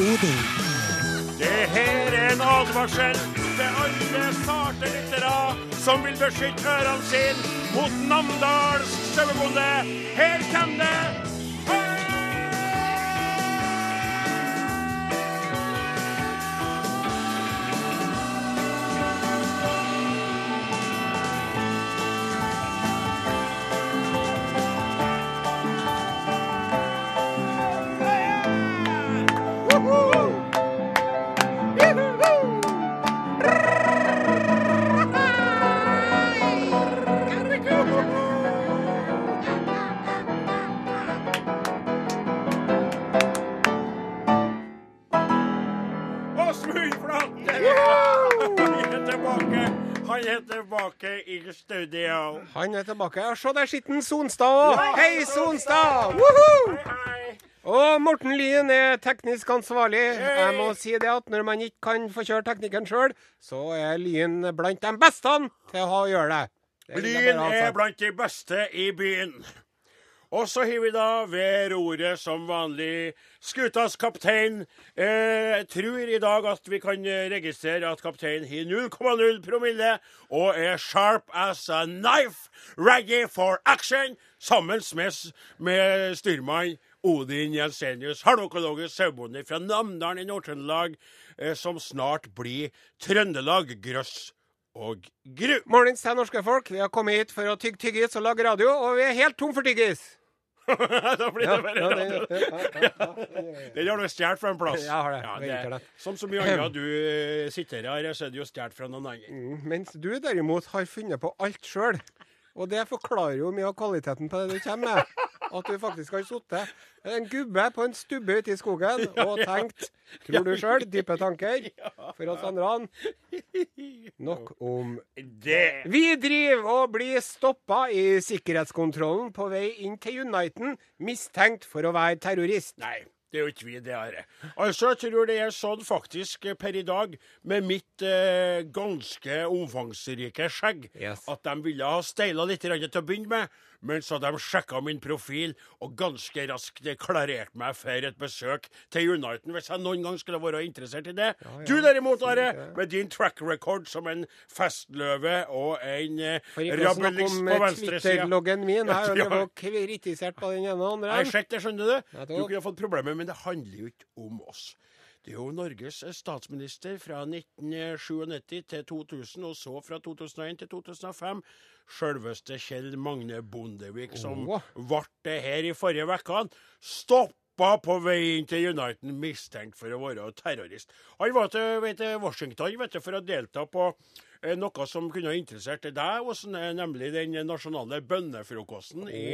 Odin. Det her er en advarsel til alle sarte lyttere som vil beskytte ørene sine mot namdalsk sauebonde. Her kommer det! Han er tilbake. Ja, Se der sitter Sonstad òg. Hei, Sonstad! Og Morten Lyen er teknisk ansvarlig. Jeg må si det at når man ikke kan få kjøre teknikken sjøl, så er Lyen blant de beste til å ha å gjøre det. Det Lyn er blant de beste i byen. Og så har vi da ved roret som vanlig skutas kaptein. Eh, tror i dag at vi kan registrere at kapteinen har 0,0 promille og er sharp as a knife, ready for action, sammen med, med styrmann Odin Jensenius, halvøkologisk sauebonde fra Namdalen i Nord-Trøndelag, eh, som snart blir Trøndelag grøss og gru. Mornings til norske folk. Vi har kommet hit for å tygge tyggis og lage radio, og vi er helt tom for tyggis. da blir det ja, ja. Den har du stjålet fra en plass. Jeg har det, Ja, det, det. Som så mye annet du siterer sitter her, så er det jo stjålet fra noen andre. Mm, Mens du derimot har funnet på alt sjøl. Og det forklarer jo mye av kvaliteten på det du kommer med. At du faktisk har sittet en gubbe på en stubbe ute i skogen og tenkt, tror du sjøl, dype tanker. For oss andre Nok om Det Vi driver og blir stoppa i sikkerhetskontrollen på vei inn til Uniten, mistenkt for å være terrorist. Nei, det er jo ikke vi, det er det. Altså, jeg tror det er sånn faktisk eh, per i dag, med mitt eh, ganske omfangsrike skjegg, Yes. at de ville ha steila litt til å begynne med. Men så de sjekka min profil og ganske raskt klarert meg for et besøk til Uniten, hvis jeg noen gang skulle være interessert i det. Du derimot, Are, med din track record som en festløve og en eh, om på eh, venstresida. Twitter-loggen min. Jeg har jo Ja. kritisert på den ene og andre. Jeg har sett det, skjønner du. Du kunne fått problemer, men det handler jo ikke om oss. Det er jo Norges eh, statsminister fra 1997 til 2000, og så fra 2001 til 2005. Sjølveste Kjell Magne Bondevik, som ble det her i forrige uke. Stoppa på vei inn til Uniten, mistenkt for å være terrorist. Han var til vet Washington vet for å delta på eh, noe som kunne ha interessert deg, nemlig den nasjonale bønnefrokosten i.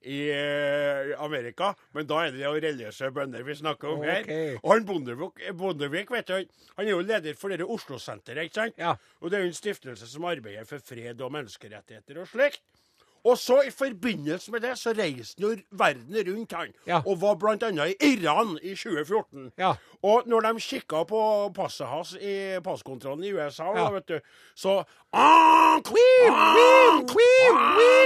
i eh, Amerika, men da er det jo religiøse bønder vi snakker om her. Okay. Og han Bondevik, Bondevik vet du, han er jo leder for dette Oslo-senteret, ikke sant? Ja. Og det er jo en stiftelse som arbeider for fred og menneskerettigheter og slikt. Og så i forbindelse med det så reiste han verden rundt, han. Ja. Og var annet i Iran i 2014. Ja. Og når de kikka på passet hans i passkontrollen i USA, da, vet du, så Queen, queen, queen,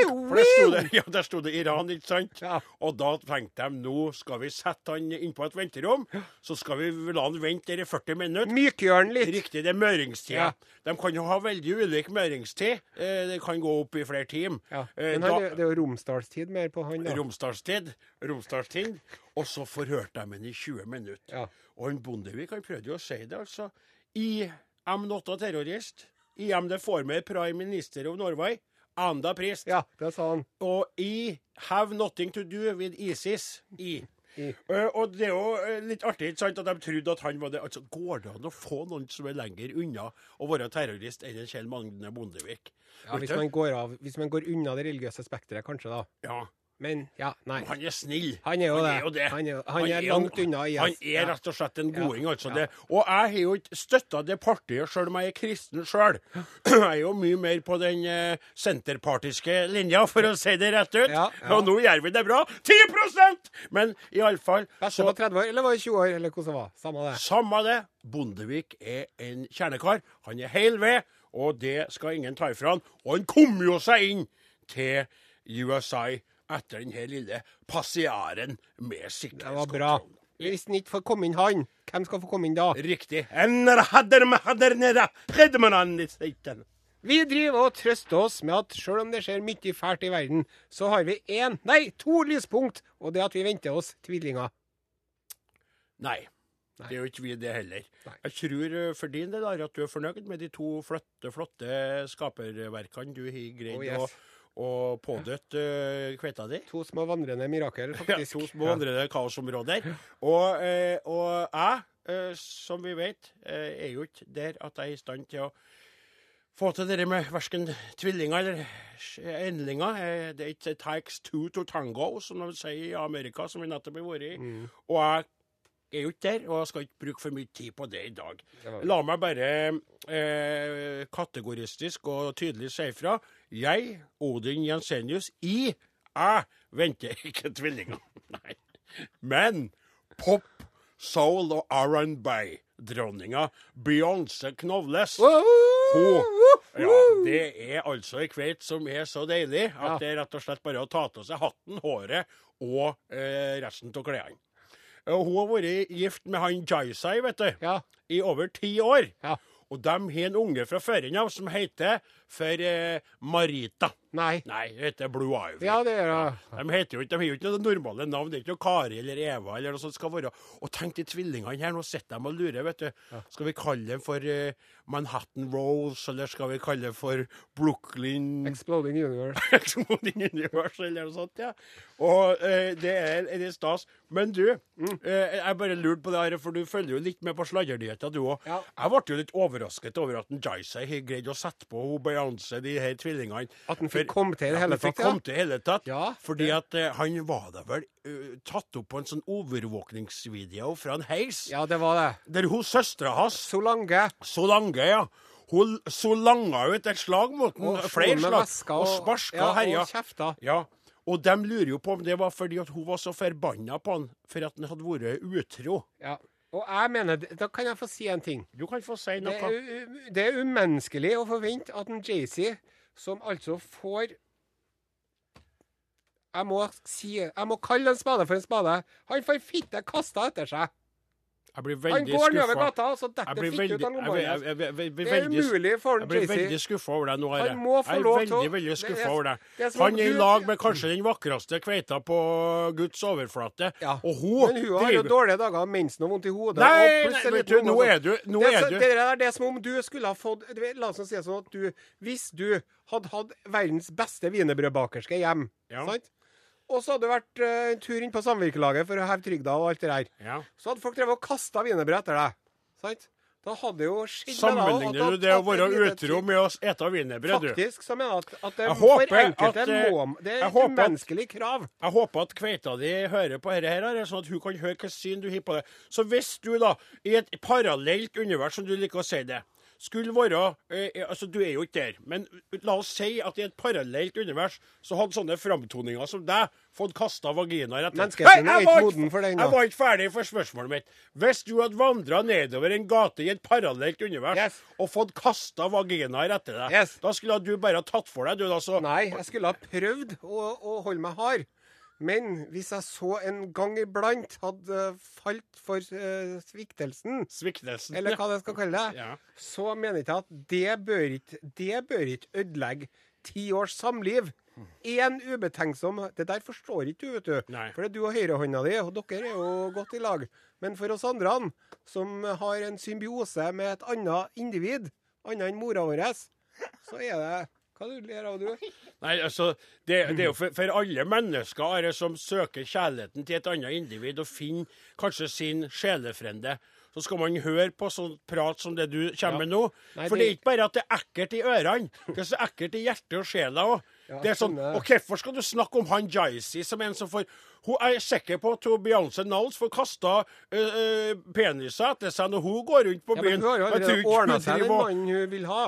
queen, For der sto det, ja, der sto det Iran, ikke sant? Ja. Og da tenkte de nå skal vi sette han inn på et venterom, så skal vi la han vente i 40 minutter. Mykgjør han litt. Riktig, det er møringstida. Ja. De kan jo ha veldig ulik møringstid. Eh, det kan gå opp i flere timer. Ja. Eh, Men han, det er jo romsdalstid mer på han, da. Romsdalstid. Romsdalstid. Og så forhørte de ham i 20 minutter. Ja. Og en Bondevik han prøvde jo å si det, altså. I am not a terrorist. I am the former prime minister of Norway. Anda prist. Ja, det sa han. Og I have nothing to do with ISIS. I. Eh, og det er jo eh, litt artig ikke sant, at de trodde at han var det. Altså, Går det an å få noen som er lenger unna å være terrorist enn en Kjell Magne Bondevik? Ja, hvis, man går av, hvis man går unna det religiøse spekteret, kanskje, da. Ja, Men ja, nei. Han er snill. Han er jo det. jo det. Han er- han er jo- langt unna IS. Han er rett og slett en goding, altså. Ja. Det. Og jeg har jo ikke støtta det partiet sjøl om jeg er kristen sjøl. Jeg er jo mye mer på den eh, senterpartiske linja, for å si det rett ut. Ja, ja. Og nå gjør vi det bra. 10% Men iallfall Beste på 30 år, eller var det 20 år, eller hvordan det var? Samme det. Samme det. Bondevik er en kjernekar. Han er heil ved, og det skal ingen ta ifra han. Og han kom jo seg inn til USA etter den her lille passiaren med Det var bra. Hvis han ikke får komme inn, han, hvem skal få komme inn da? Riktig. Vi driver og trøster oss med at selv om det skjer mye fælt i verden, så har vi én, nei, to lyspunkt, og det er at vi venter oss tvillinger. Nei. Det er jo ikke vi det heller. Nei. Jeg tror eh, for din del at du er fornøyd med de to flotte, flotte skaperverkene du har greid Oh, yes. Å pådøtte uh, kveita di. To små vandrende mirakel, Ja, faktisk. to små vandrende kaosområder. Og, uh, og jeg, uh, som vi vet, eh, er jo ikke der at jeg er i stand til å få til det med verken tvillinger eller endlinger. Eh, Det er ikke takes two to tango, som de sier i Amerika, som vi nettopp har vært i. Mm. Og jeg er jo ikke der, og jeg skal ikke bruke for mye tid på det i dag. La meg bare eh, kategoristisk og tydelig si ifra. Jeg, Odin Jensenius, i jeg venter ikke tvillinger. Nei. Men pop, soul og R&B-dronninga Beyoncé Knowles hun, ja, det er altså ei kveit som er så deilig at Ja. det er rett og slett bare å ta av seg hatten, håret og eh, resten av klærne. Hun har vært gift med han Jaisai, vet du, Ja. i over ti år. Ja. Og de har en unge fra førren av som heter for eh, Marita. Nei. Nei, det heter Blue Ivy. Ja, det gjør det. De heter jo ikke, de har jo ikke noe normale navn. Det er ikke noe Kari eller Eva eller noe sånt skal være. Og tenk de tvillingene her, nå sitter de og lurer, vet du. Skal vi kalle dem for uh, Manhattan Rose, eller skal vi kalle dem for Brooklyn Exploding Universe. Exploding Universe, eller noe sånt, ja. Og uh, det er, er stas. Men du, Mm. uh, jeg bare lurte på det her, for du følger jo litt med på sladrenyheter, du òg. Ja. Jeg ble jo litt overrasket over at en Jaisei har greid å sette på Beyoncé, de her tvillingene. At han fikk kom til i det hele tatt, komme til hele tatt. Ja, fordi at uh, han var da vel uh, tatt opp på en sånn overvåkningsvideo fra en heis, Ja, det var det. der hun søstera hans Solange. Solange, ja. Hun solanga ut et slag mot den, flere slag, veska og og- sparska ja, og herja. og kjefta. Ja. Og de lurer jo på om det var fordi at hun var så forbanna på han for at han hadde vært utro. Ja. Og jeg mener, Da kan jeg få si en ting. Du kan få si Det noe. er, det er umenneskelig å forvente at en Jay-Z, som altså får jeg må, si, jeg må kalle en spade for en spade. Han får fitte kasta etter seg. Jeg blir Han går nedover gata, og så Jeg detter fitte veldig, ut av jeg, lomma jeg, jeg, jeg, Det er veldig, umulig for jeg blir veldig skuffa over deg nå, Are. Han må få lov til til å- veldig, veldig det skuffa er- over deg. er Han er i lag med kanskje den vakreste kveita på Guds overflate. Ja. Og hun Men hun har jo dårlige dager, mensen og vondt i hodet. Nei, nei, vet du, nå er du nå det, er er så- det er det som om du skulle ha fått La oss si det sånn at du Hvis du hadde hatt verdens beste wienerbrødbakerske hjem, Ja. sant? Og så hadde det vært eh, en tur inn på samvirkelaget for å heve trygda og alt det der, ja. så hadde folk drevet og kasta wienerbrød etter deg. Sant? Da hadde jo skjedd Sammenligner du det å være utro med å ete wienerbrød, du? Faktisk så mener jeg at, at det Jeg for enkelte at, eh, må Det er jeg et håper umenneskelig krav. Jeg håper at kveita di hører på dette, her, sånn at hun kan høre hvilket syn du har på det. Så hvis du da, i et parallelt univers, som du liker å si det, skulle være eh, altså Du er jo ikke der, men la oss si at i et parallelt univers så hadde sånne framtoninger som deg fått kasta vaginaer etter Menneskeheten er jeg ikke var moden for den. Jeg var ikke ferdig for spørsmålet mitt. Hvis du hadde vandra nedover en gate i et parallelt univers Yes. og fått kasta vaginaer etter deg, Yes. da skulle du bare ha tatt for deg, du, da, så Nei, jeg skulle ha prøvd å, å holde meg hard. Men hvis jeg så en gang iblant hadde falt for uh, sviktelsen, Sviktelsen. eller hva jeg skal kalle det, Ja. så mener jeg at det bør ikke, det bør ikke ødelegge ti års samliv. Én ubetenksom Det der forstår ikke du, vet du. Nei. For det er du og høyrehånda di, og dere er jo godt i lag. Men for oss andre, som har en symbiose med et annet individ, annet enn mora vår, så er det Hva du ler av, du? Nei, altså, det, det er jo for, for alle mennesker er det som søker kjærligheten til et annet individ og finner kanskje sin sjelefrende. Så skal man høre på sånn prat som det du kommer med nå. Nei, for det er ikke bare at det er ekkelt i ørene, det er så ekkelt i hjertet og sjela òg. Ja, det er sånn, og hvorfor skal du snakke om han Jaisi som en som får Hun er sikker på at Beyoncé Knowles får kasta øh, peniser etter seg når hun går rundt på byen. Ja, men hun har jo ordna seg den mannen hun vil ha.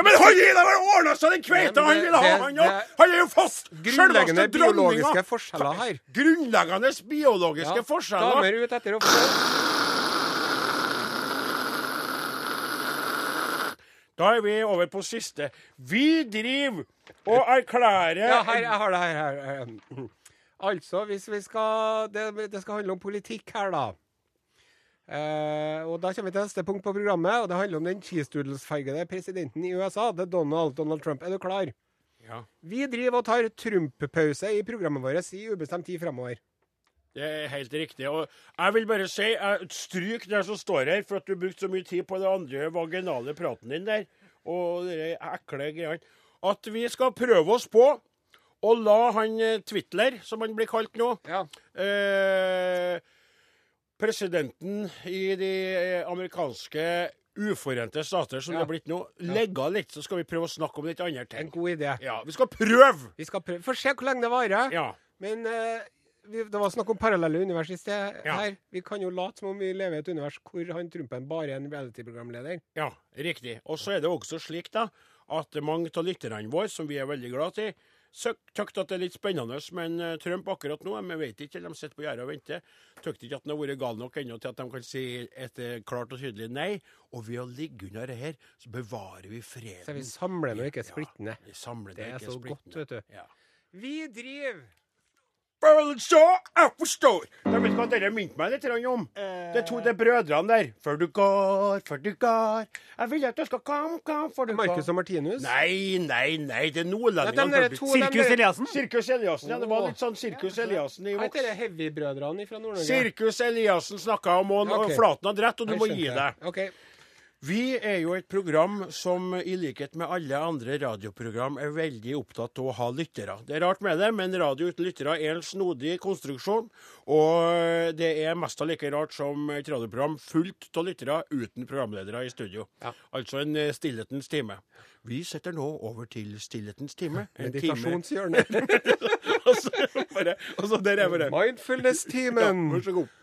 Ja, men han har vel ordna seg den kveita han vil ha, han òg! Han er jo fast Grunnleggende biologiske forskjeller her. Grunnleggende biologiske Ja, forskjeller. Damer ut etter å få Da er vi over på siste. Vi driver og erklærer Ja, her, jeg har det her. her. Altså, hvis vi skal det, det skal handle om politikk her, da. Eh, og Da kommer vi til neste punkt på programmet, og det handler om den cheese doodles-fargede presidenten i USA. Det er Donald, Donald Trump. Er du klar? Ja. Vi driver og tar Trump-pause i programmet vårt i ubestemt tid framover. Det er helt riktig. Og jeg vil bare si, stryk det som står her, for at du brukte så mye tid på det andre vaginale praten din der, og de ekle greiene, at vi skal prøve oss på å la han eh, Twitler, som han blir kalt nå, Ja. eh, presidenten i de eh, amerikanske uforente stater, som Ja. det har blitt nå, legge av litt, så skal vi prøve å snakke om litt andre ting. En god idé. Ja, vi skal prøve! Vi skal prøve. Få se hvor lenge det varer. Ja. Men uh, vi, det var snakk om parallelle univers i sted Ja. her. Vi kan jo late som om vi lever i et univers hvor han Trumpen bare er en reality-programleder. Ja, riktig. Og så er det også slik da, at mange av lytterne våre, som vi er veldig glad i, tykte at det er litt spennende men Trump akkurat nå. Vi vet ikke, de sitter på gjerdet og venter. Tykte ikke at han har vært gal nok ennå til at de kan si et eh, klart og tydelig nei. Og ved å ligge under det her, så bevarer vi freden. Så vi samler nå ikke splittende. Ja, vi samler Det er ikke så splittende. godt, vet du. Ja. Vi driver så jeg forstår. Jeg vet hva dere minte meg litt om. Det to de brødrene der. Før du går, før du går. Jeg vil at du skal komme, komme, før du går. Marcus og Martinus. Nei, nei, nei, det er Ja, nordlendingene. de Sirkus Eliassen? Sirkus Eliassen, ja. Det var litt sånn Sirkus Eliassen i Hva heter voksen. er Heavy-brødrene fra Nord-Norge? Sirkus Eliassen snakka om, og, okay. Flaten hadde rett, og du må gi det. deg. Ok. Vi er jo et program som i likhet med alle andre radioprogram er veldig opptatt av å ha lyttere. Det er rart med det, men radio uten lyttere er en snodig konstruksjon. Og det er mest like rart som et radioprogram fullt av lyttere uten programledere i studio. Ja. Altså en eh, stillhetens time. Vi setter nå over til stillhetens time. Meditasjonshjørnet. og så bare, og der er bare det. Mindfulness-timen. Vær så god.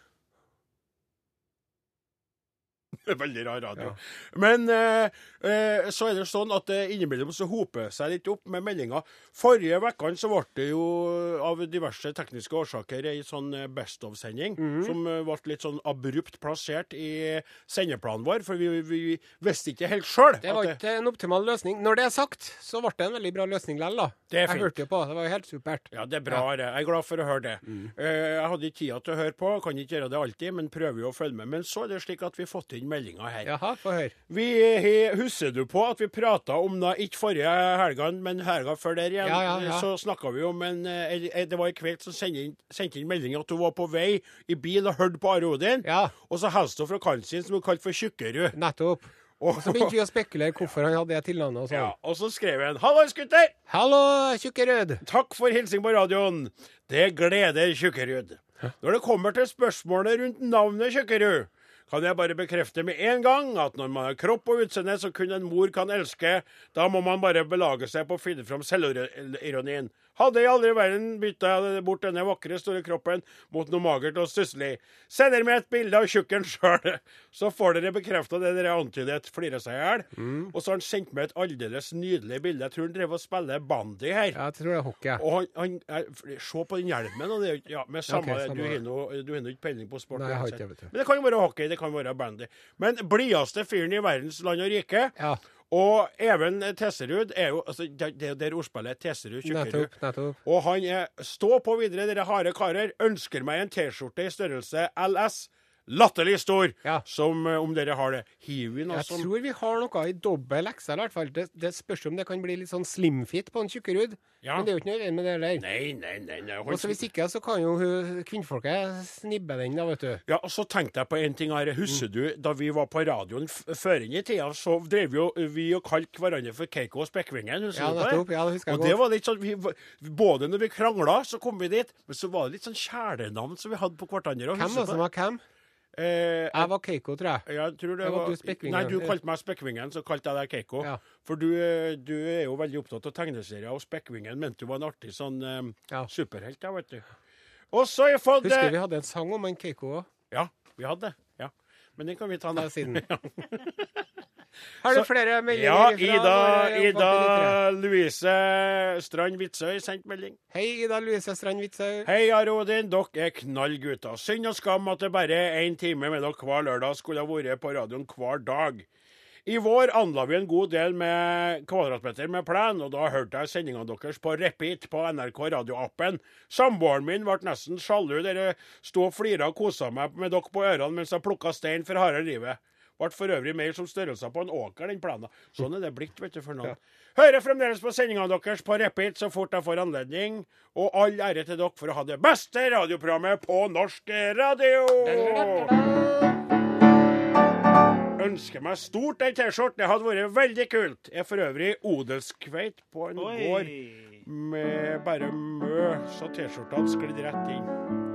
Det er Veldig rar radio. Men eh, eh, så er det sånn at det innimellom så hoper seg litt opp med meldinger. Forrige vekkene så ble det jo av diverse tekniske årsaker ei sånn eh, Best of-sending Mhm. som eh, ble litt sånn abrupt plassert i sendeplanen vår, for vi, vi visste ikke helt sjøl. Det var ikke en optimal løsning. Når det er sagt, så ble det en veldig bra løsning likevel, da. Det er Jeg hørte jo på. Det var jo helt supert. Ja, det er bra. det. Jeg er glad for å høre det. Mm. Eh, jeg hadde ikke tid til å høre på, kan ikke gjøre det alltid, men prøver jo å følge med. Men så er det slik at vi har fått inn meldinger her. Jaha, få høre. Vi Husker du på at vi prata om da, ikke forrige helgen, men helga før der igjen, Ja, ja, ja. så snakka vi om en eh, eh, Det var i kveld som sendte inn, sendte inn melding at hun var på vei i bil og hørte på Are Odin, Ja, og så hun fra kallen sin, som hun kalte for Tjukkerud. nettopp. Og, så begynte vi å spekulere hvorfor han hadde det tilnavnet og sånn. ja, og så skrev han 'Hallois, gutter! Hallo, Tjukkerud! Takk for hilsing på radioen. Det gleder Tjukkerud. Når det kommer til spørsmålet rundt navnet Tjukkerud, kan jeg bare bekrefte med en gang at når man har kropp og utseende så kun en mor kan elske, da må man bare belage seg på å finne fram selvironien. Hadde i aldri verden bytta bort denne vakre, store kroppen mot noe magert og stusslig. Sender meg et bilde av tjukken sjøl, så får dere bekrefta det dere antydet. Flirer seg i hjel. Og så har han sendt meg et aldeles nydelig bilde. Jeg tror han drev og spiller bandy her. Ja, jeg tror det er hockey. Og han, han er, Se på den hjelmen. Og det, ja, med samme, okay, samme. Du har ikke peiling på sport. Nei, jeg har ikke vet du. Men det kan være hockey, det kan være bandy. Men blideste fyren i verdens land og rike. Ja, Og Even Tesserud er jo altså, Det er jo der ordspillet Tesserud Tjukkerud. Og han er Stå på videre, dere harde karer. Ønsker meg en T-skjorte i størrelse LS. Latterlig stor. Ja. Som eh, om dere har det. Hiver vi noe Jeg som tror vi har noe i dobbel XL, i hvert fall. Det, det spørs om det kan bli litt sånn slimfit på en Tjukkerud. Ja. Men det er jo ikke noe igjen med det heller. Nei, nei, nei. nei. Og så hvis ikke, så kan jo kvinnfolket snibbe den, da, vet du. Ja, og så tenkte jeg på en ting her. Husker du da vi var på radioen før inn i tida, så drev jo vi og kalte hverandre for Keiko og Spekkvingen. Husker Ja, du det? Opp. Ja, det husker jeg Og det var litt sånn, vi, Både når vi krangla, så kom vi dit, men så var det litt sånn kjælenavn som vi hadde på hverandre. Hvem var som var hvem? Eh, Jeg var Keiko, tror jeg. jeg tror det var du Nei, du kalte meg Spekkvingen, så kalte jeg deg Keiko. Ja. For du, eh, du er jo veldig opptatt av tegneserier, og Spekkvingen mente du var en artig sånn eh, Ja. superhelt, ja, vet du. Og så har jeg fått Husker eh, vi hadde en sang om en Keiko òg. Ja, vi hadde det. Ja. Men den kan vi ta ned siden. Har du flere meldinger Ja, Ida, Ida? Louise Strand Witzøy sendt melding. Hei, Ida Louise Strand Witzøy. Hei, Are Odin. Dere er knallgutter. Synd og skam at det bare er én time med dere hver lørdag. Skulle ha vært på radioen hver dag. I vår anla vi en god del med kvadratmeter med plen, og da hørte jeg sendingene deres på repeat på NRK radioappen. Samboeren min ble nesten sjalu. Dere sto og flira og kosa meg med dere på ørene mens jeg plukka stein for harde livet. Ble for øvrig mer som størrelsen på en åker, den plenen. Sånn er det blitt, vet du, for noen. Hører fremdeles på sendingene deres på repeat så fort jeg får anledning. Og all ære til dere for å ha det beste radioprogrammet på norsk radio! Ønsker meg stort ei T-skjorte. Det hadde vært veldig kult. Jeg Er for øvrig odelskveit på en gård med bare mø, så T-skjortene hadde rett inn.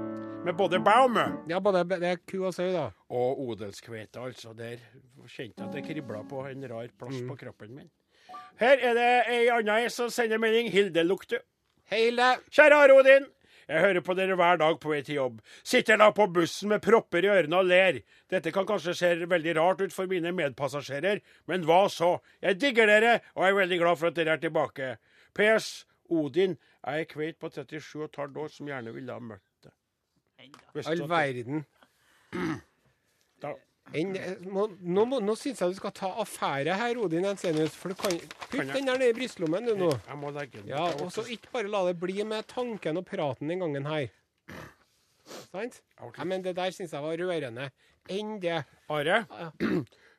Med både baume og. Ja, både det er ku og sau, da. Og odelskveite, altså. Der kjente jeg at det kribla på en rar plass på kroppen min. Her er det ei anna ei som sender melding. Hilde Lukte. Hei, Hilde. Kjære Are Odin. Jeg hører på dere hver dag på vei til jobb. Sitter da på bussen med propper i ørene og ler. Dette kan kanskje se veldig rart ut for mine medpassasjerer, men hva så? Jeg digger dere, og er veldig glad for at dere er tilbake. PS. Odin. Jeg er kveit på 37,5 år som gjerne ville ha møtt All verden. Da- En, må, nå må- nå syns jeg du skal ta affære her, Odin Ensenius. For du kan Kan Putt den der nede i brystlommen, du nå. Jeg må legge den. Ja, og så ikke bare la det bli med tanken og praten den gangen her. Sant? Okay. Ja, men det der syns jeg var rørende. Enn det. Are, Ja.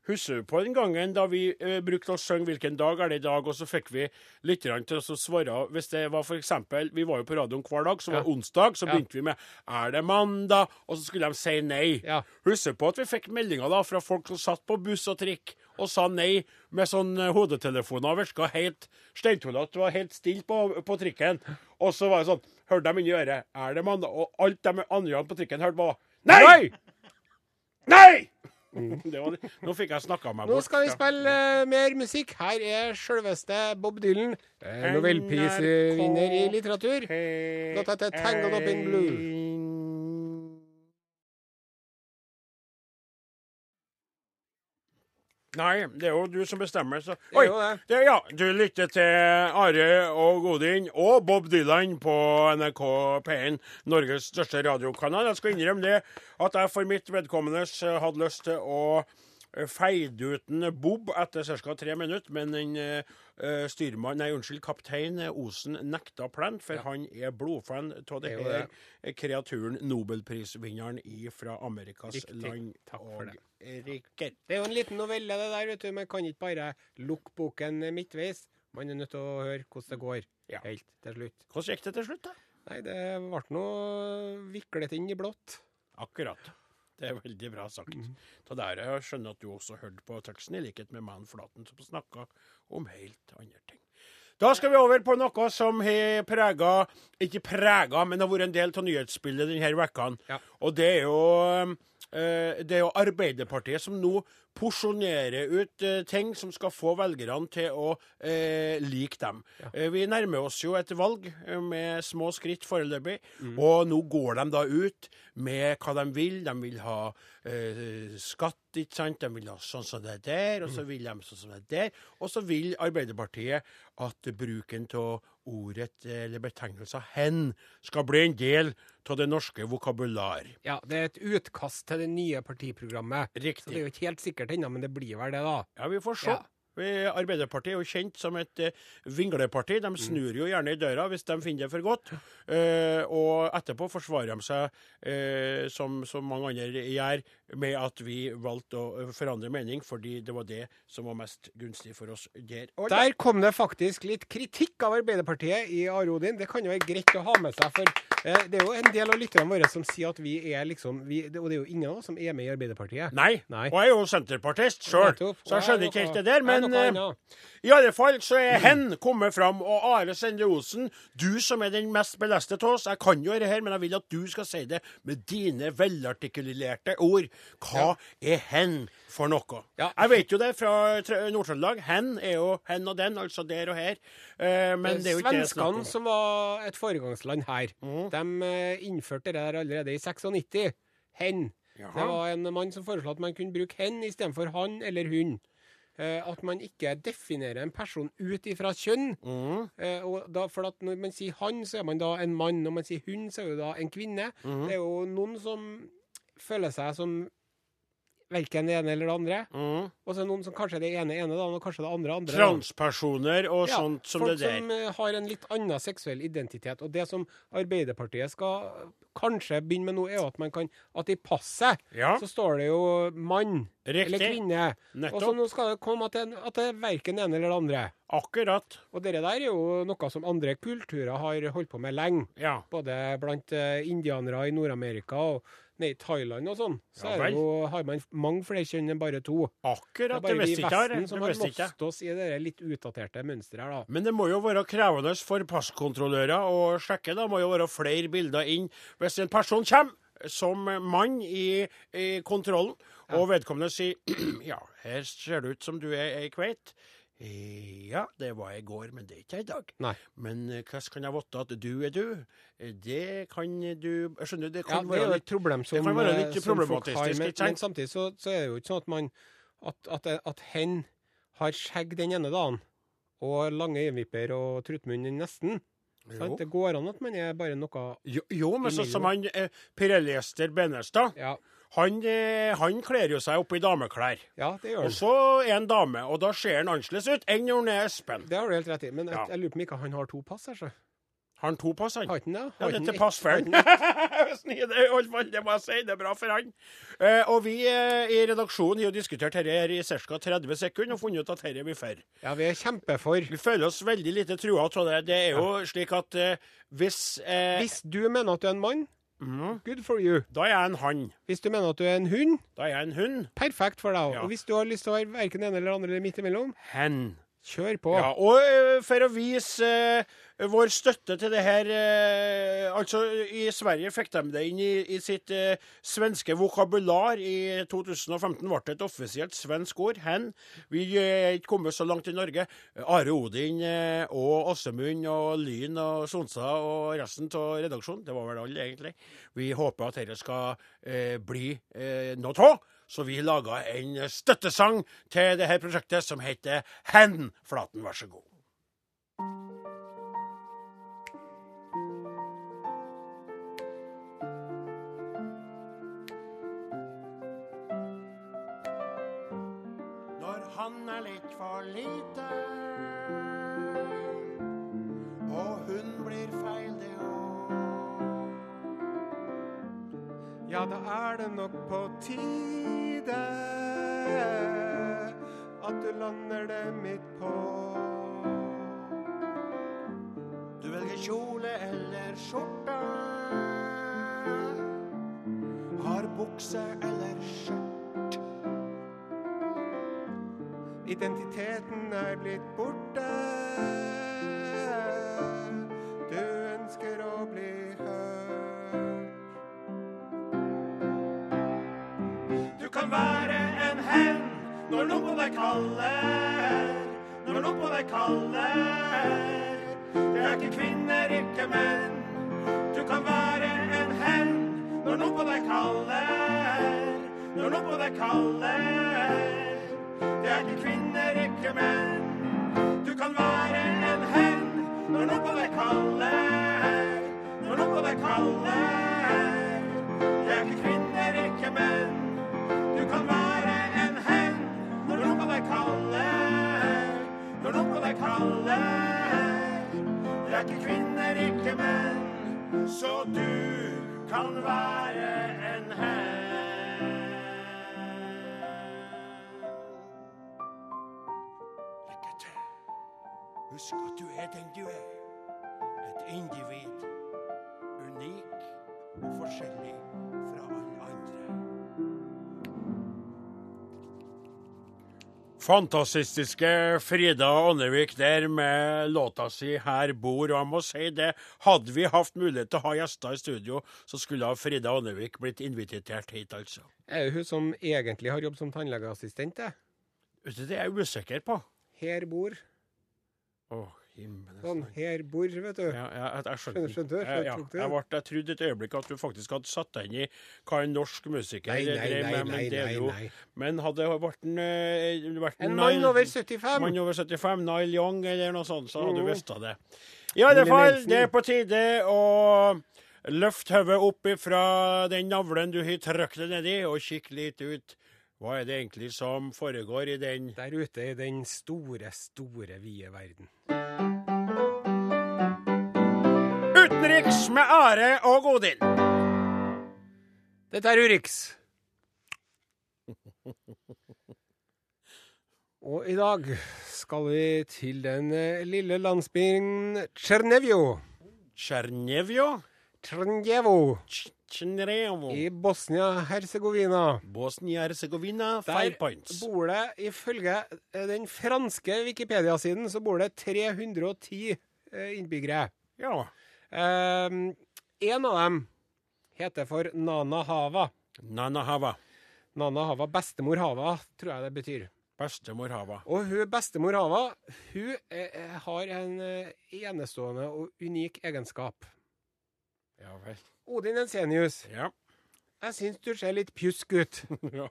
Husker du på den gangen da vi eh, brukte å synge 'Hvilken dag er det i dag', og så fikk vi litt grann til å svare Hvis det var for eksempel Vi var jo på radioen hver dag, så var det onsdag, så Ja. begynte vi med 'Er det mandag?' Og så skulle de si nei. Ja. Husker på at vi fikk meldinger da fra folk som satt på buss og trikk og sa nei med sånn eh, hodetelefoner virka helt steintullete. Det var helt stille på, på trikken. Og så var det sånn Hørte de inni øret 'Er det mandag?' Og alt de andre på trikken hørte, var Nei! Nei! Det var, det. nå fikk jeg snakka meg Nå skal vi spille uh, mer musikk. Her er sjølveste Bob Dylan. eh, Nobelprisvinner i litteratur. Låta heter 'Tangled Up in Blue'. Nei, det er jo du som bestemmer, så Oi! det. Det, ja, du lytter til Are og Godin og Bob Dylan på NRK P1, Norges største radiokanal. Jeg skal innrømme det at jeg for mitt vedkommende hadde lyst til å eh, ut en Bob etter ca. tre minutter, men den eh, eh, styrmann, nei, unnskyld, kaptein Osen nekta plent, for han er blodfan av det er her kreaturen, nobelprisvinneren fra Amerikas Riktig. land Takk og riker. Det er jo en liten novelle, det der. vet du. Man kan ikke bare lukke boken midtveis. Man er nødt til å høre hvordan det går Ja. helt til slutt. Hvordan gikk det til slutt, da? Nei, det ble noe viklet inn i blått. Akkurat. Det er veldig bra sagt. Så der jeg skjønner at du også hørte på teksten, i likhet med mannen Flaten, som snakka om helt andre ting. Da skal vi over på noe som har prega Ikke prega, men har vært en del av nyhetsbildet denne uka. Ja. Og det er jo Det er jo Arbeiderpartiet som nå porsjonerer ut eh, ting som skal få velgerne til å eh, like dem. Eh, vi nærmer oss jo et valg eh, med små skritt foreløpig, og nå går de da ut med hva de vil. De vil ha eh, skatt, ikke sant. De vil ha sånn som det er der, og så vil de sånn som det er der. Og så vil Arbeiderpartiet at bruken av ordet eller betegnelsen 'hen' skal bli en del av det norske vokabular. Ja, det er et utkast til det nye partiprogrammet. Riktig. Så det er jo ikke helt sikkert ennå, men det blir vel det, da. Ja, vi får se. Ja. Arbeiderpartiet er jo kjent som et eh, vingleparti. De snur jo gjerne i døra hvis de finner det for godt. Eh, og etterpå forsvarer de seg, eh, som, som mange andre gjør, med at vi valgte å forandre mening fordi det var det som var mest gunstig for oss der. Og Der kom det faktisk litt kritikk av Arbeiderpartiet i Arodin. Det kan jo være greit å ha med seg, for det er jo en del av lytterne våre som sier at vi er liksom vi, Og det er jo ingen av oss som er med i Arbeiderpartiet. Nei. Nei. Og jeg er jo senterpartist sjøl, så jeg skjønner ikke helt det der. Er Men eh, i alle fall så er hen kommet fram, og Are Sende Osen, du som er den mest beleste av oss, jeg kan jo dette her, men jeg vil at du skal si det med dine velartikulerte ord. Hva er hen for noe? Ja. Jeg vet jo det fra Trø- Nord-Trøndelag. Hen er jo hen og den, altså der og her. Eh, men det er jo ikke det Svenskene, som var et foregangsland her, mm. de eh, innførte det der allerede i 96. Hen. Jaha. Det var en mann som foreslo at man kunne bruke hen istedenfor han eller hun. Eh, at man ikke definerer en person ut ifra kjønn. Mm. Eh, og da, for at når man sier han, så er man da en mann. Når man sier hun, så er man da en kvinne. Mm. Det er jo noen som føler seg som verken det ene eller det andre. Mm. Og så noen som kanskje er det ene ene, da, og kanskje det andre andre. Transpersoner og Ja, sånt som det der. Folk som eh, har en litt annen seksuell identitet. Og det som Arbeiderpartiet skal kanskje begynne med nå, er jo at man kan At i passet Ja, så står det jo mann eller kvinne. kvinne. Og så nå skal det komme at det, at det er verken det ene eller det andre. Akkurat. Og det der er jo noe som andre kulturer har holdt på med lenge. Ja. Både blant eh, indianere i Nord-Amerika og nede i Thailand og sånn. Så Ja er jo, har man mange flere kjønn enn bare to. Det er Akkurat. Det bare vi visste ikke jeg. Det som har visste ikke jeg. låst oss i det litt utdaterte mønsteret her, da. Men det må jo være krevende for passkontrollører å sjekke. Det må jo være flere bilder inn hvis en person kommer som mann i, i kontrollen, og vedkommende sier ja, her ser det ut som du er ei kveit. «Eh, Ja, det var i går, men det er ikke i dag. Nei. Men eh, hvordan kan jeg vite at du er du? Eh, Det kan du Jeg skjønner, det Ja, kan det er være litt problem som, kan være litt problematisk, har. Men, men samtidig så, så er det jo ikke sånn at man At, at, at hen har skjegg den ene dagen, og lange øyenvipper og truttmunn den nesten. Sant? Det går an at man er bare noe Jo, jo men sånn som han eh, Pirelli-Ester Benestad, Ja, han, eh, han kler jo seg opp i dameklær. ja det gjør han. Og så er han dame, og da ser han annerledes ut enn når han er Espen. Det har du helt rett i. Men jeg, Ja. jeg lurer på om ikke han har to pass her, så. Har han to pass, han? Har ikke han det? Ja, Har ikke er til han ikke Hvis han det, i fall, det må jeg si. Det er bra for han. Eh, og vi eh, i redaksjonen har jo diskutert dette her i ca. 30 sekunder og funnet ut at dette blir for. Ja, vi er kjempefor. Vi føler oss veldig lite trua av det. Det er jo slik at eh, hvis eh, Hvis du mener at du er en mann, mhm, good for you. Da er jeg en hann. Hvis du mener at du er en hund, Da er jeg en hund. perfekt for deg. Ja. Og hvis du har lyst til å være verken ene eller andre eller midt imellom, Hen. Kjør på. Ja, og eh, for å vise eh, vår støtte til det her eh, Altså, i Sverige fikk de det inn i, i sitt eh, svenske vokabular. I 2015 ble det et offisielt svensk ord, hen. Vi er ikke kommet så langt i Norge. Are Odin og Åsemund og Lyn og Sonsa og resten av redaksjonen, det var vel alle, egentlig. Vi håper at dette skal eh, bli eh, noe av. Så vi laga en støttesang til det her prosjektet som heter Hen. Flaten, vær så god. Når han er litt for lite og hun Ja, da er det nok på tide at du lander det midt på. Du velger kjole eller skjorte. Har bukse eller skjørt. Identiteten er blitt borte. Når noen på deg kaller. Når noen på deg kaller. Det er ikke kvinner, ikke menn. Du kan være en hen når noen på deg kaller. Når noen på deg kaller. Det er ikke kvinner, ikke menn. Du kan være en hen når noen på deg kaller. Når noen på deg kaller. Det er ikke kvinner, ikke menn. Kaller. Det er ikke kvinner, ikke menn. Så du kan være en hen. Husk at du er den du er. Et individ. Unik og forskjellig Fantastiske Frida Ånnevik der med låta si 'Her bor'. Og jeg må si det, hadde vi hatt mulighet til å ha gjester i studio, så skulle Frida Ånnevik blitt invitert hit, altså. Er det hun som egentlig har jobb som tannlegeassistent? det? Det er jeg usikker på. Her bor. Å, himmelen. Sånn, her bor, vet du. Ja, ja, jeg, jeg skjønte. Skjønte du? Ja, ja. Jeg, ble, jeg trodde et øyeblikk at du faktisk hadde satt deg inn i hva en norsk musiker Nei, nei, drev med, men nei, nei, nei. Men hadde det vært en, eh, En mann over 75. mann over 75, Nile Young eller noe sånt, så hadde du Mhm. visst det. I alle fall, det er på tide å løfte hodet opp ifra den navlen du har trykt deg nedi, og kikke litt ut Hva er det egentlig som foregår i den Der ute i den store, store, vide verden. Utenriks med Are og Odin. Dette er Urix. Og i dag skal vi til den eh, lille landsbyen Tsjernevjo. Tsjernevjo? Tsjernjevo Tsjernjevo. i Bosnia-Hercegovina. Bosnia-Hercegovina, five points. bor det, ifølge eh, den franske Wikipedia-siden, så bor det 310 eh, innbyggere. Ja. Um, en av dem heter for Nana Hava. Nana Hava. Nana Hava, bestemor Hava, tror jeg det betyr. Bestemor Hava. Og hun bestemor Hava hun eh, har en eh, enestående og unik egenskap. Ja vel. Odin Ensenius, Ja. jeg syns du ser litt pjusk ut. ja.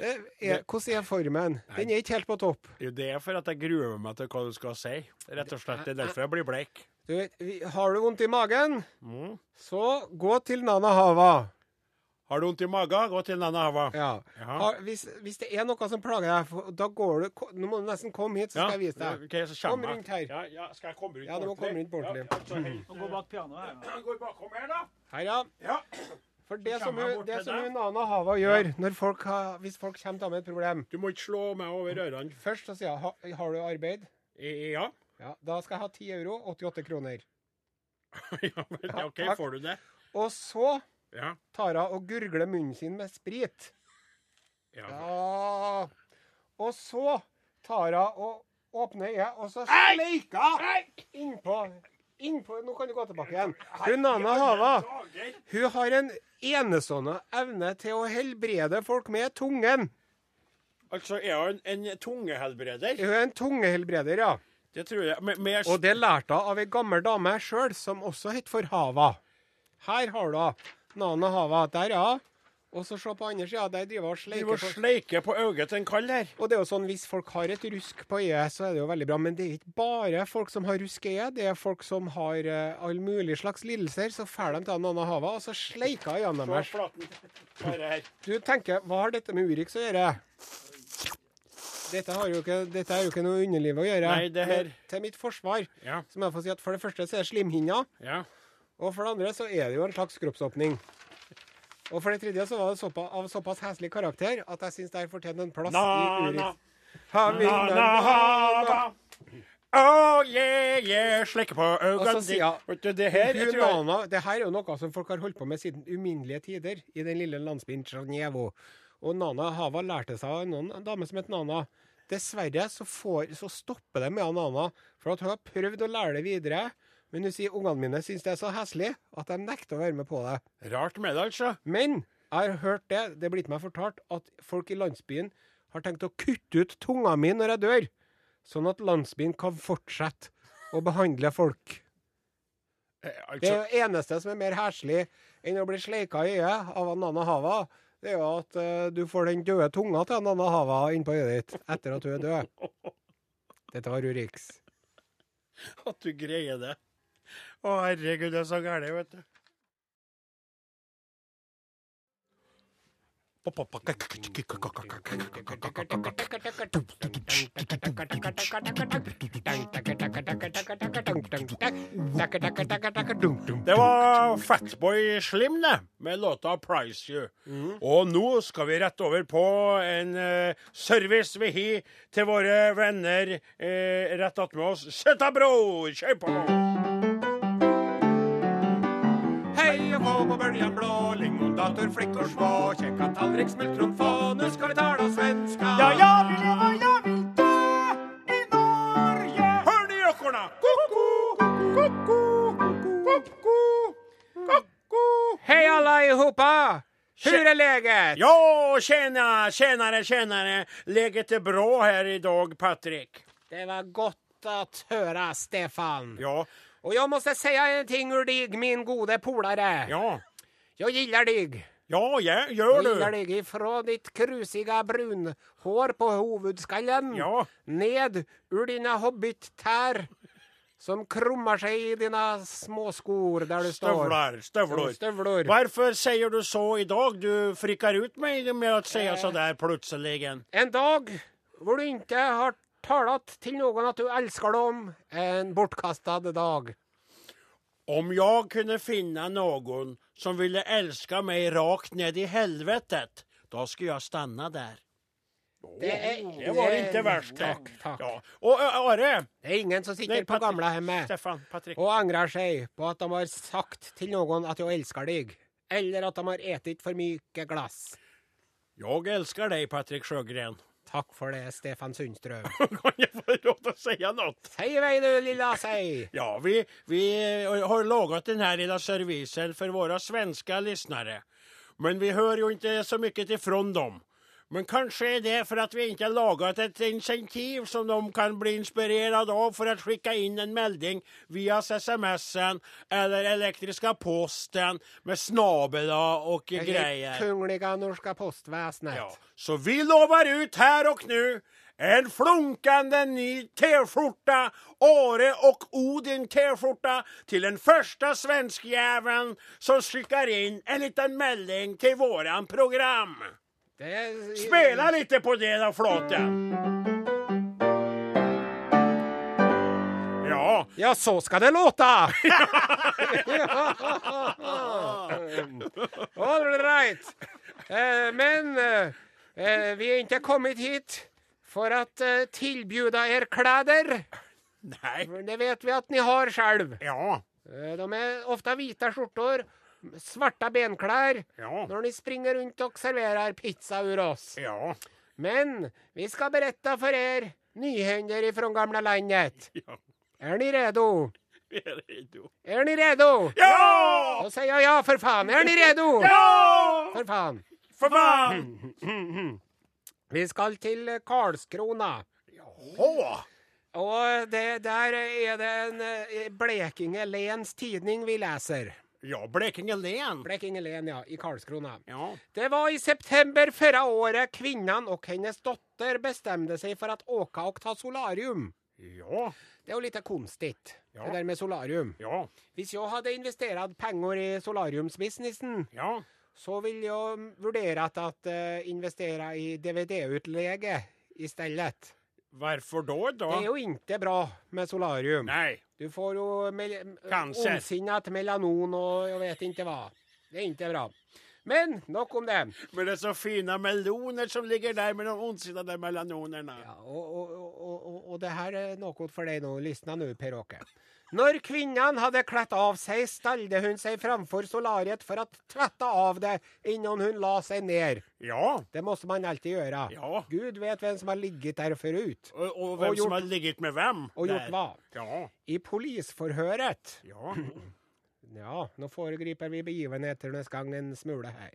Er, hvordan er formen? Den er ikke helt på topp. Det er for at jeg gruer meg til hva du skal si. Rett og slett. Det er derfor jeg blir bleik. Du vet, har du vondt i magen, Mm. så gå til Nana Hava. Har du vondt i magen, gå til Nana Hava. Ja. Ja. Har, hvis, hvis det er noe som plager deg, da går du Nå må du nesten komme hit, så skal jeg vise deg. Okay, så Kom rundt her. Ja, ja, skal jeg komme rundt Ja, du må komme rundt på ordentlig. Ja, altså, gå bak pianoet her. går bakom her, da. Her, ja. Ja. For det som, hun, det som hun Nana Hava gjør når folk har, hvis folk kommer til henne med et problem Du må ikke slå meg over ørene. Først så sier hun ha, har du arbeid. Ja. Ja, Da skal jeg ha 10 euro, 88 kroner. ja vel, OK, ja, får du det? Og så Ja. tar hun og gurgler munnen sin med sprit. ja. Ja. Og så tar hun og åpner øyet, og så Ei! sleiker hun innpå Innpå Nå kan du gå tilbake igjen. Hun Nana Hava hun har en enestående evne til å helbrede folk med tungen. Altså, er hun en, tungehelbreder? Hun er en tungehelbreder, ja. Det tror jeg. Men, men jeg... Og det lærte hun av ei gammel dame sjøl, som også het for Hava. Her har du. Nana Hava. Der, ja. Og så se på andre sida. Der driver og sleiker driver på sleike på øyet til en kall her. Og det er jo sånn, Hvis folk har et rusk på øyet, så er det jo veldig bra. Men det er ikke bare folk som har rusk i øyet. Det er folk som har uh, all mulig slags lidelser. Så drar de til Nana Hava, og så sleiker øynene deres. Du tenker, hva har dette med Urix å gjøre? Dette, har jo ikke, dette er jo ikke noe underliv å gjøre. Nei, det her- Men til mitt forsvar Ja. så må jeg få si at for det første så er det slimhinna. Ja. Og for det andre så er det jo en slags kroppsåpning. Og for det tredje så var det såpa, av såpass heslig karakter at jeg syns det fortjener en plass i. Urix. Oh, yeah, yeah. slikke på øynene. du, det her er jo noe som folk har holdt på med siden uminnelige tider i den lille landsbyen Tsjernjevo. Og Nana Hava lærte seg av en dame som het Nana. Dessverre så, får, så stopper det med Nana, for at hun har prøvd å lære det videre. Men hun sier ungene mine syns det er så heslig at de nekter å være med på det. Rart med det, altså. Men jeg har hørt det, det er blitt meg fortalt, at folk i landsbyen har tenkt å kutte ut tunga mi når jeg dør, sånn at landsbyen kan fortsette å behandle folk. Eh, Det jo eneste som er mer heslig enn å bli sleika i øyet av en Nana Hava, det er jo at eh, du får den døde tunga til en Nana Hava innpå øyet ditt etter at du er død. Dette var Urix. at du greier det. Å, herregud, det er så gærent, vet du. Det var Fatboy Slim, det, med låta 'Price You'. Og nå skal vi rett over på en uh, service vi har til våre venner uh, rett attmed oss. Søta bror, kjør på! På bøljan blå, lingondator, flickor små, kjekka tallrik, smultron få, nu skal vi tala svenska. Ja, ja, vi lever, ja, vi dø i Norge. Hør de rockorna! Ko-ko, ko-ko, ko-ko, ko-ko. Hej allihopa! Hur är läget? Ja, tjena, tjenare, tjenare. Läget är bra här idag, Patrik. Det var gott att höra, Stefan. Ja, Och jag måste säga en ting ur dig, min gode polare. ja, Jag gillar dig. ja, ja gör Jag gillar deg dig ifrån ditt krusiga brunhår på huvudskallen Ja, ned ur dina hobbit-tær som krummer seg i dine små skor der du står. Støvler. Støvler. Støvler. Hvorfor sier du så i dag? Du frikker ut meg med å si så der plutselig. En dag hvor du ikke har talt til noen at du elsker dem, en bortkastad dag. Om jeg kunne finne noen som ville elske meg rakt ned i helvetet, da skulle jeg stanna der. Det, er, Det var ikke verst. Takk, takk. Ja. Og Are Det er ingen som sitter Nei, på gamlehjemmet og angrer seg på at de har sagt til noen at de elsker deg, eller at de har etet for mye glass. Jeg elsker deg, Patrick Sjøgren. Takk for det, Stefan Sundstrøm. Kan jeg få lov til å si noe? Si i vei, du lilla sei. Ja, vi, vi har laget denne lilla servisen for våre svenske lyttere. Men vi hører jo ikke så mye til fra dem. Men kanskje er det for at vi ikke har lagat et insentiv som de kan bli inspirert av for å skikke inn en melding via SMS-en eller elektriska posten med snabela og Det grejer. kungliga norska postväsendet. Ja, så vi lovar ut her og nu en flunkende ny T-skjorta, Are og Odin T-skjorta til den første svenskjævelen som skikker inn en liten melding til våran program. Det, Spela lite på det då, Flåten. Ja, Ja, så ska det låta! All right. Eh, Men eh, eh, vi är inte kommit hit för att eh, tillbjuda er kläder. nej, Det vet vi att ni har själv. ja, Eh, De är ofta vita skjortor, svarta benklær, ja, når de springer rundt og serverer pizza ur oss. ja, Men vi skal berette for er nyhender ifrån gamle landet. ja. Er ni redo? Vi är redo. Är ni redo? Ja! så sier jeg ja for faen. Er ni redo? Ja! For faen. For faen! Vi skal till eh, Karlskrona. Jaha. Og det, der er det en eh, Blekinge Lens tidning vi läser. Ja, Blekinge län. Blekinge län, ja, i Karlskrona. Ja. Det var i september Førre året kvinnen og hennes dotter bestemte seg for at åka og ta solarium. Ja, Det er jo litt konstigt, Ja. det der med solarium. ja, Hvis jeg hadde investert penger i solariumsbusinessen, ja. så ville jeg vurdert at uh, investere i DVD-utläge istället. da, da? Det er jo ikke bra med solarium. Nej. Du får jo Cancer. ondsinnat melanon og jeg vet ikke hva. Det er ikke bra. Men nok om det. Men det er så fina meloner som ligger der med de ondsinnade melanonerna. Ja, og, og, og, og, och det her er noe for deg nå. Lysna nå, Per-Åke. När kvinnene hadde kledd av seg, stelte hun seg framfor solariet for å tvette av det innan hun la seg ned. Ja, Det måtte man alltid gjøre. ja. Gud vet hvem som har ligget der forut. Og, og hvem og gjort, som har ligget med hvem. Og gjort hva. Ja, I polisforhøret ja. Ja, nå foregriper vi begivenhetenes gang en smule her.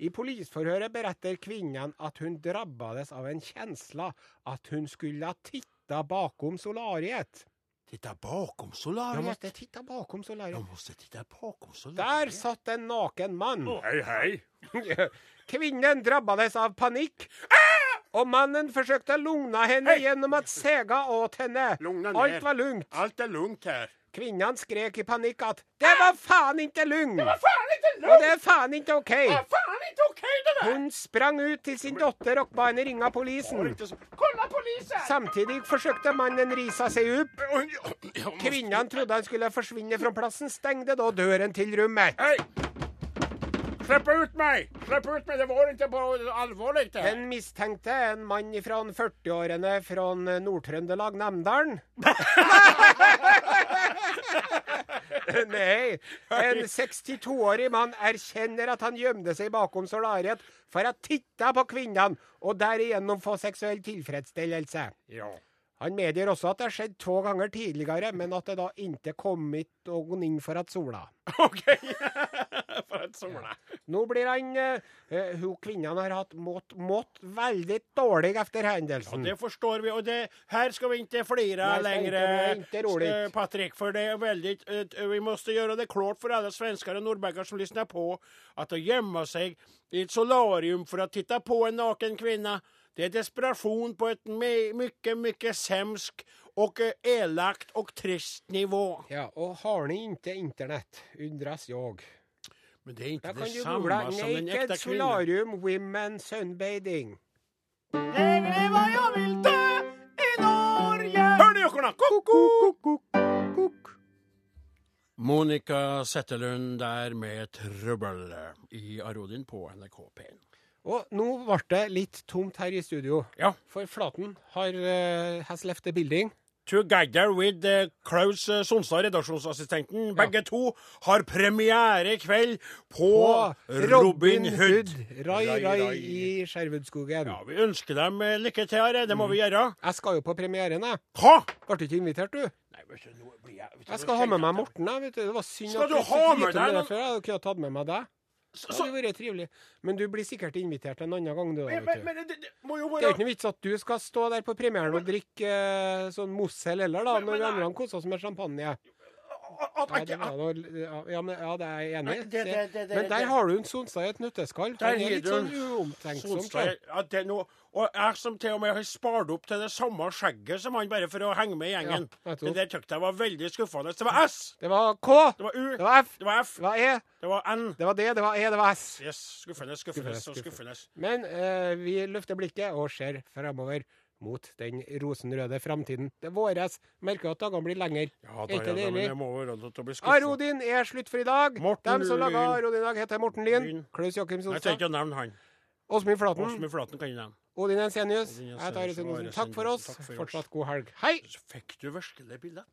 I polisforhøret beretter kvinnen at hun drabbades av en kjensla at hun skulle ha titta bakom solariet. Titta bakom Jag solariet. måste titta bakom solariet. Jag måste titta bakom Där solariet. satt en naken man. Hej, hej. Kvinnan drabbades av panik. Och mannen försökte lugna henne hey. genom att säga åt henne. Lugna ner. Allt var lugnt. Allt är lugnt här. Kvinnan skrek i panikk at det var faen ikke lugn'! Det var faen ikke lugn! Og det er faen ikke OK! Det er faen ikke ok det der! Hun sprang ut til sin dotter og ba henne ringe polisen. Samtidigt försökte mannen risa seg opp. Kvinnan trodde han skulle forsvinne fra plassen, stengte da døren til rummet. Hej! Släpp ut meg! Slipp ut meg! Det var ikke på allvarligt det. Den misstänkte, en mann fra 40-årene fra Nord-Trøndelag, Namdalen. Nej, en 62-årig mann erkjenner at han gjemte seg bakom solariet for å titte på kvinnene og derigjennom få seksuell tilfredsstillelse. Ja. Han medgir også at det har skjedd to ganger tidligere, men at det da ikke kommet noen inn for at sola. OK! for at sola. Nå blir han eh, Hun kvinnen har hatt mått, mått veldig dårlig etter Ja, det forstår vi. og det, her skal vi ikke flire lenger, det eh, Patrik. För det er veldig, eh, vi måste gjøre det klart for alle svensker og nordmenn som lysner på at å gjemme seg i et solarium for å titte på en naken kvinna, Det er desperation på et mye, mye semsk och eh, elakt och trist nivå. Ja, och har ni inte internet, undras jag. Men det är inte Då kan du detsamma googla som den äkta Naked kvinnan. Solarium Women Sunbathing. Hör ni jockorna? Kok, Monica Settelund der med trøbbel i Arodin på NRK P1. Og nå ble det litt tomt her i studio. Ja. For Flaten har uh, has left the building. Together with uh, Klaus uh, Sonstad, redaksjonsassistenten. Begge to har premiere i kveld på, På Robin Hood. Rai, Rai, rai rai. i Skjervudskogen. Ja, Vi ønsker dem lykke til, her. Det må vi gjøre. Jeg skal jo på premieren, jeg. Hva? Ble du ikke invitert, du? Nei, du, jeg vet du, Jeg skal ha med meg Morten. Jeg, vet du. Det var synd Skal at du ha med deg noen-. Jeg hadde kunnet tatt med meg deg. Så- Det hadde vært trivelig. Men du blir sikkert invitert en annen gang, du. Men, men, men det, det må jo Det er ikke noe vits at du skal stå der på premieren og drikke eh, sånn Mozell heller, da, Men- når andre koser oss med champagne. At, at, ja, men, ja, det er jeg enig i. Men der har du en Sonstad i et nøtteskall. Det Han er litt sånn uomtenksom. Ja, det er noe, og jeg som til og med har spart opp til det samme skjegget som han, bare for å henge med i gjengen. Ja, det der tykte jeg var veldig skuffende. Det var S, Det var K, det var U, det var F, det var F, det var E, det var N. det var D, det var E, det var S. Yes, skuffende, skuffende Skuffende, skuffende. Men eh, vi løfter blikket og ser fremover mot den rosenrøde framtiden. Det våres. Merker at dagene blir lengre. Ja, da, ja, det men jeg må være lov til å bli skuffa. Arodin er slutt for i dag. Morten Dem som laga. Arodin i dag, heter Morten Lyn, Klaus Jokim Jakim Jeg trenger ikke å nevne han. Åsmund Flaten, Åsmund Flaten kan jeg nevne. Odin Ensenius. Jeg tar Takk for oss. Takk for. Fortsatt god helg. Hei! Fikk du virkelig billett?